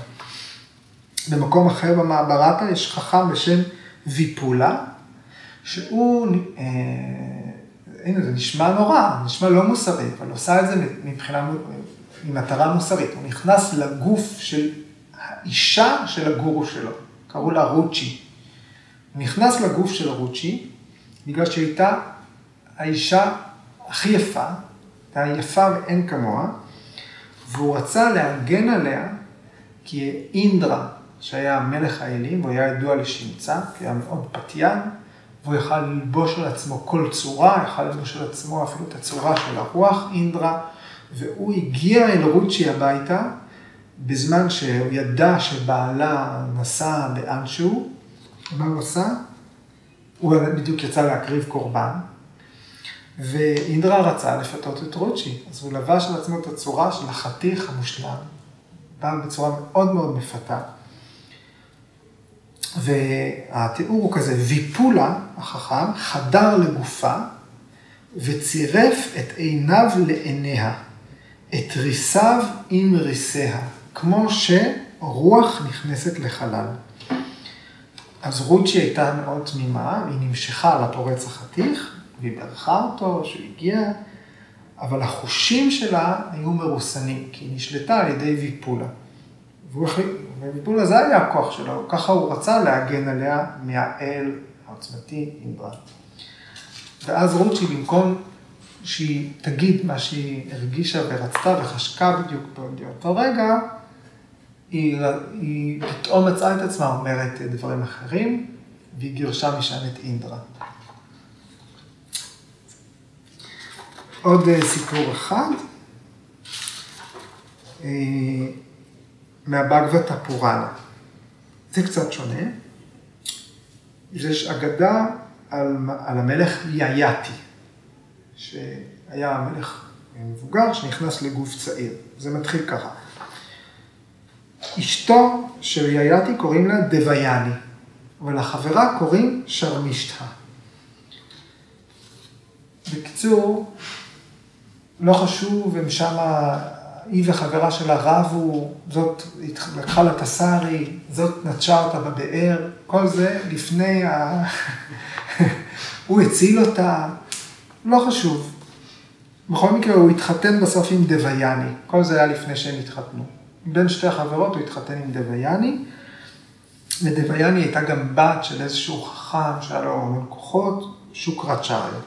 במקום אחר במעברתה יש חכם בשם ויפולה, שהוא, אה, הנה זה נשמע נורא, נשמע לא מוסרי, אבל עושה את זה מבחינה, ממטרה מוסרית. הוא נכנס לגוף של האישה של הגורו שלו, קראו לה רוצ'י. הוא נכנס לגוף של רוצ'י, בגלל שהיא הייתה האישה הכי יפה, הייתה יפה ואין כמוה, והוא רצה להגן עליה, כי אינדרה, שהיה מלך האלים, והוא היה ידוע לשמצה, כי היה מאוד פתיין, והוא יכל ללבוש על עצמו כל צורה, יכל ללבוש על עצמו אפילו את הצורה של הרוח, אינדרה, והוא הגיע אל רוצ'י הביתה, בזמן שהוא ידע שבעלה נסע לאנשהו, מה הוא עשה? הוא בדיוק יצא להקריב קורבן, ואינדרה רצה לפתות את רוצ'י, אז הוא לבש על עצמו את הצורה של החתיך המושלם, בא בצורה מאוד מאוד מפתה. והתיאור הוא כזה, ויפולה, החכם, חדר לגופה וצירף את עיניו לעיניה, את ריסיו עם ריסיה, כמו שרוח נכנסת לחלל. אז רוצ'י הייתה מאוד תמימה, היא נמשכה לפורץ החתיך, והיא ברכה אותו שהוא הגיע, אבל החושים שלה היו מרוסנים, כי היא נשלטה על ידי ויפולה. וויפולה זה היה הכוח שלו, ככה הוא רצה להגן עליה מהאל העוצמתי אינדרה. ואז רוצ'י במקום שהיא תגיד מה שהיא הרגישה ורצתה וחשקה בדיוק באותו רגע, היא, היא פתאום מצאה את עצמה אומרת דברים אחרים, והיא גירשה משם את אינדרה. עוד אה, סיפור אחד, אה, מהבגבתא פוראנה. זה קצת שונה. יש אגדה על, על המלך יאיאתי, שהיה מלך מבוגר שנכנס לגוף צעיר. זה מתחיל ככה. אשתו של יאיאתי קוראים לה דוויאני, ולחברה קוראים שרמישתא. בקיצור, לא חשוב, הם שמה, היא וחברה שלה רבו, זאת לקחה לה את הסארי, זאת נטשה אותה בבאר, כל זה לפני ה... *laughs* הוא הציל אותה, לא חשוב. בכל מקרה הוא התחתן בסוף עם דוויאני, כל זה היה לפני שהם התחתנו. בין שתי החברות הוא התחתן עם דוויאני, ודוויאני הייתה גם בת של איזשהו חכם שהיה לו המון כוחות, שוקרצ'ריה.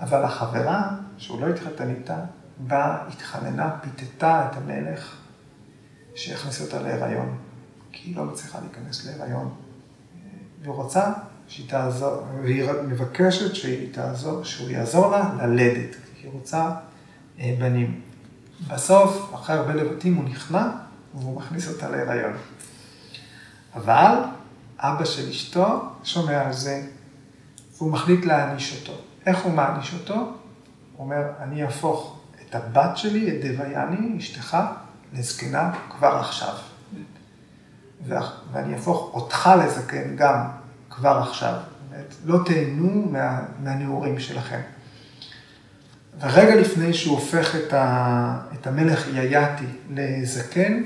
אבל החברה, שהוא לא התחתן איתה, באה, התחננה, פיתתה את המלך שיכניס אותה להיריון, כי היא לא מצליחה להיכנס להיריון. והיא רוצה שהיא תעזור, והיא מבקשת שהיא תעזור, שהוא יעזור לה ללדת, כי היא רוצה אה, בנים. בסוף, אחרי הרבה לבטים, הוא נכנע והוא מכניס אותה להיריון. אבל אבא של אשתו שומע על זה, והוא מחליט להעניש אותו. איך הוא מעניש אותו? הוא אומר, אני אהפוך את הבת שלי, את דוויאני, אשתך, לזקנה כבר עכשיו. ואני אהפוך אותך לזקן גם כבר עכשיו. לא תהנו מה, מהנעורים שלכם. ורגע לפני שהוא הופך את, ה, את המלך יאיאתי לזקן,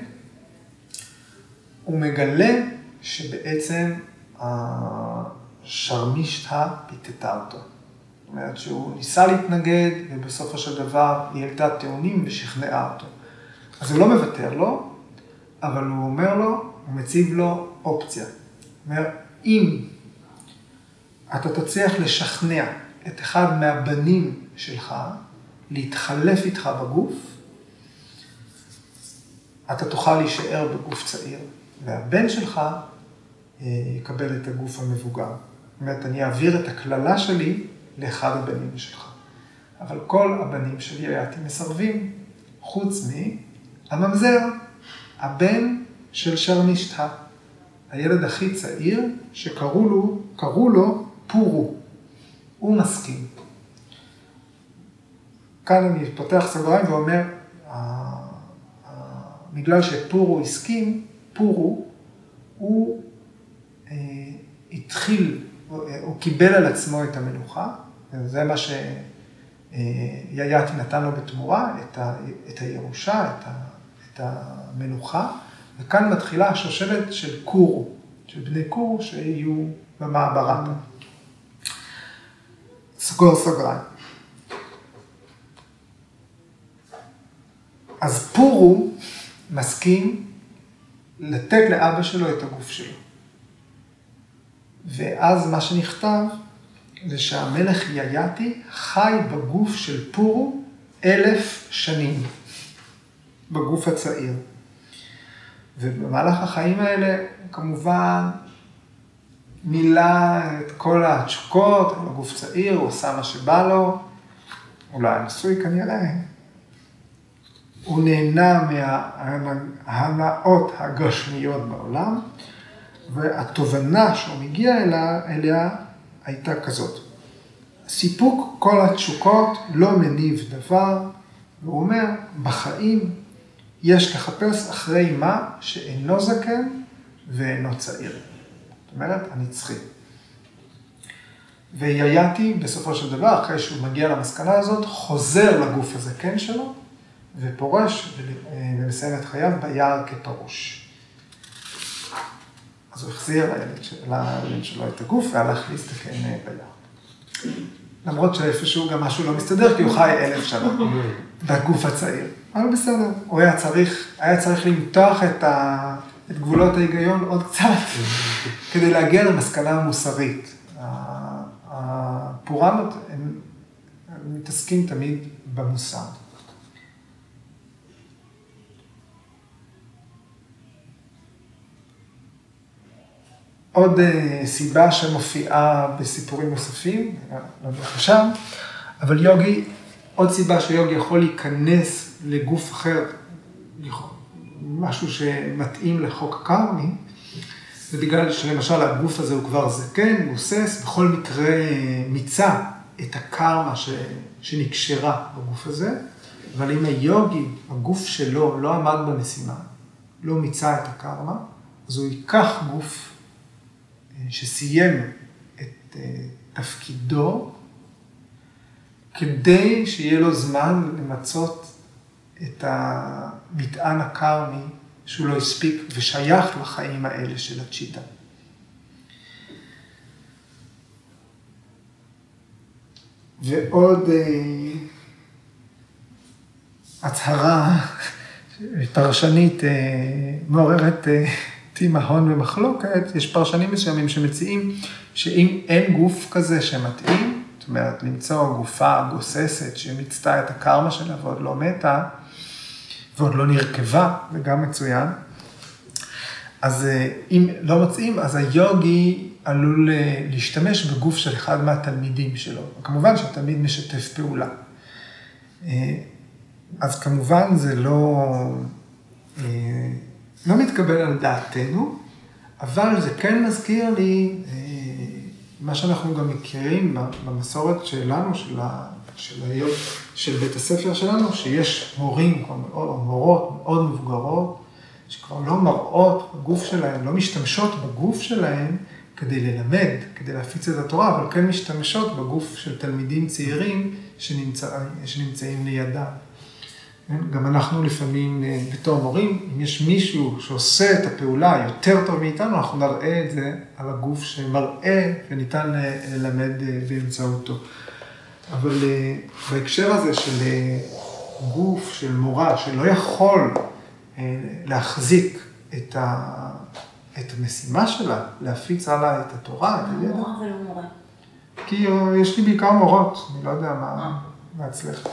הוא מגלה שבעצם השרמישתא פיתתה אותו. זאת אומרת שהוא ניסה להתנגד, ובסופו של דבר היא העלתה טיעונים ושכנעה אותו. אז הוא לא מוותר לו, אבל הוא אומר לו, הוא מציב לו אופציה. הוא אומר, אם אתה תצליח לשכנע את אחד מהבנים שלך להתחלף איתך בגוף, אתה תוכל להישאר בגוף צעיר, והבן שלך אה, יקבל את הגוף המבוגר. זאת אומרת, אני אעביר את הקללה שלי לאחד הבנים שלך. אבל כל הבנים שלי הייתי מסרבים, חוץ מהממזר, הבן של שרמישתא, הילד הכי צעיר, שקראו לו, לו פורו. הוא מסכים. כאן אני פותח סוגריים ואומר, בגלל שפורו הסכים, פורו, הוא אה, התחיל, הוא קיבל על עצמו את המלוכה, זה מה שיאיאתי נתן לו בתמורה, את, ה, את הירושה, את, ה, את המלוכה, וכאן מתחילה השושלת של קורו, של בני קורו שיהיו במעברה. סגור סוגריים. אז פורו מסכים לתת לאבא שלו את הגוף שלו. ואז מה שנכתב זה שהמלך יאיאתי חי בגוף של פורו אלף שנים, בגוף הצעיר. ובמהלך החיים האלה, כמובן, מילא את כל התשוקות, הוא גוף צעיר, הוא עשה מה שבא לו, היה נשוי כנראה. הוא נהנה מההנאות הגשמיות בעולם, והתובנה שהוא מגיע אליה, אליה הייתה כזאת. סיפוק כל התשוקות לא מניב דבר, והוא אומר, בחיים יש לחפש אחרי מה שאינו זקן ואינו צעיר. זאת אומרת, הנצחי. ויאיאתי, בסופו של דבר, אחרי שהוא מגיע למסקנה הזאת, חוזר לגוף הזקן שלו, ופורש ומסיים את חייו ביער כפרוש. אז הוא החזיר לילד שלו את הגוף והלך להסתכן אה, ביער. למרות שאיפשהו גם משהו לא מסתדר, כי הוא חי אלף שנה בגוף הצעיר. אבל בסדר, הוא היה צריך, היה צריך למתוח את, ה, את גבולות ההיגיון עוד קצת, *laughs* כדי להגיע למסקנה מוסרית. הפורנות, הם, הם מתעסקים תמיד במוסר. עוד אה, סיבה שמופיעה בסיפורים נוספים, לא נלך לשם, אבל יוגי, עוד סיבה שיוגי יכול להיכנס לגוף אחר, משהו שמתאים לחוק הקרמי, זה בגלל שלמשל הגוף הזה הוא כבר זקן, גוסס, בכל מקרה מיצה את הקרמה ש... שנקשרה בגוף הזה, אבל אם היוגי, הגוף שלו לא עמד במשימה, לא מיצה את הקרמה, אז הוא ייקח גוף אה, שסיים את אה, תפקידו, כדי שיהיה לו זמן למצות את המטען הקרמי שהוא לא הספיק ושייך לחיים האלה של הצ'יטה. ועוד אה, הצהרה פרשנית אה, מעוררת תימהון ומחלוקת, יש פרשנים מסוימים שמציעים שאם אין גוף כזה שמתאים, זאת אומרת, למצוא גופה גוססת שמיצתה את הקרמה שלה ועוד לא מתה, ועוד לא נרכבה, זה גם מצוין. אז אה, אם לא מוצאים, אז היוגי עלול אה, להשתמש בגוף של אחד מהתלמידים שלו. כמובן שהתלמיד משתף פעולה. אה, אז כמובן זה לא, לא מתקבל על דעתנו, אבל זה כן מזכיר לי מה שאנחנו גם מכירים במסורת שלנו, של של, היום, של בית הספר שלנו, שיש מורים או מורות מאוד מבוגרות, שכבר לא מראות בגוף שלהם, לא משתמשות בגוף שלהם כדי ללמד, כדי להפיץ את התורה, אבל כן משתמשות בגוף של תלמידים צעירים שנמצא, שנמצאים לידם. כן? גם אנחנו לפעמים, אה, בתור מורים, אם יש מישהו שעושה את הפעולה יותר טוב מאיתנו, אנחנו נראה את זה על הגוף שמראה וניתן ללמד אה, באמצעותו. אבל אה, בהקשר הזה של אה, גוף, של מורה, שלא יכול אה, להחזיק את, ה... את המשימה שלה, להפיץ הלאה את התורה, את הידע. מורה ולא מורה. כי יש לי בעיקר מורות, אני לא יודע מה, מה אצלך.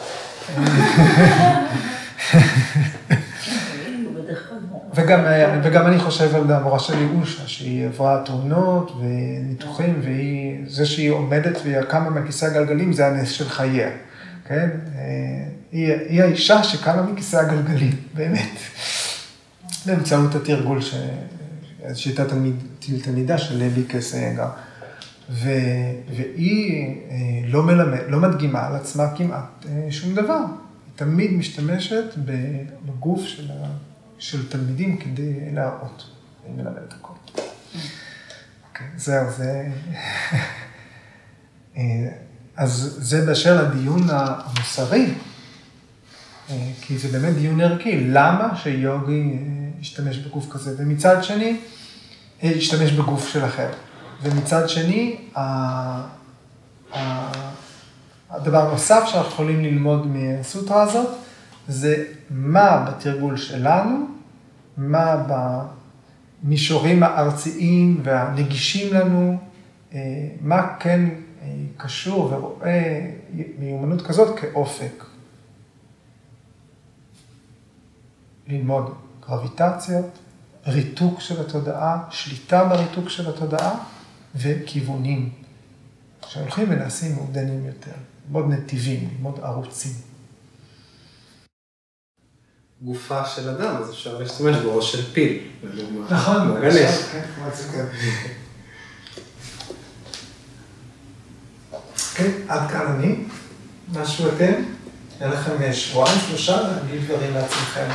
וגם, וגם אני חושב על המורה שלי, אושה, שהיא עברה תאונות וניתוחים, והיא, זה שהיא עומדת והיא קמה מכיסא הגלגלים, זה הנס של חייה, כן? היא, היא האישה שקמה מכיסא הגלגלים, *laughs* באמת, באמצעות התרגול, ש... תלמיד, תלמידה של לוי קסייגר. ו... והיא אה, לא, מלמד, לא מדגימה על עצמה כמעט אה, שום דבר. היא תמיד משתמשת בגוף של ה... של תלמידים כדי להראות. אני מלמד את הכל. אוקיי, זהו, זה... *laughs* אה, אז זה באשר לדיון המוסרי, אה, כי זה באמת דיון ערכי. למה שיוגי אה, ישתמש בגוף כזה? ומצד שני, ישתמש בגוף של אחר. ומצד שני, הדבר הנוסף שאנחנו יכולים ללמוד מהסוטרה הזאת, זה מה בתרגול שלנו, מה במישורים הארציים והנגישים לנו, אה, מה כן אה, קשור ורואה מיומנות כזאת כאופק. ללמוד גרביטציות, ריתוק של התודעה, שליטה בריתוק של התודעה וכיוונים שהולכים ונעשים מעודנים יותר, ללמוד נתיבים, ללמוד ערוצים. גופה של אדם, אז אפשר להשתמש בו, או של פיל, נכון, גנש. כן, עד כאן אני. משהו אתם? היה לכם שבועיים, שלושה, להגיד דברים לעצמכם.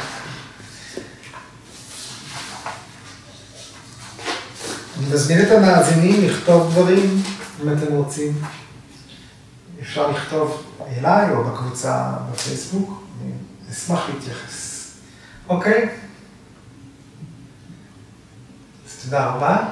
אני מזמין את המאזינים לכתוב דברים, אם אתם רוצים. אפשר לכתוב אליי או בקבוצה בפייסבוק, אני אשמח להתייחס. אוקיי? אז תודה רבה.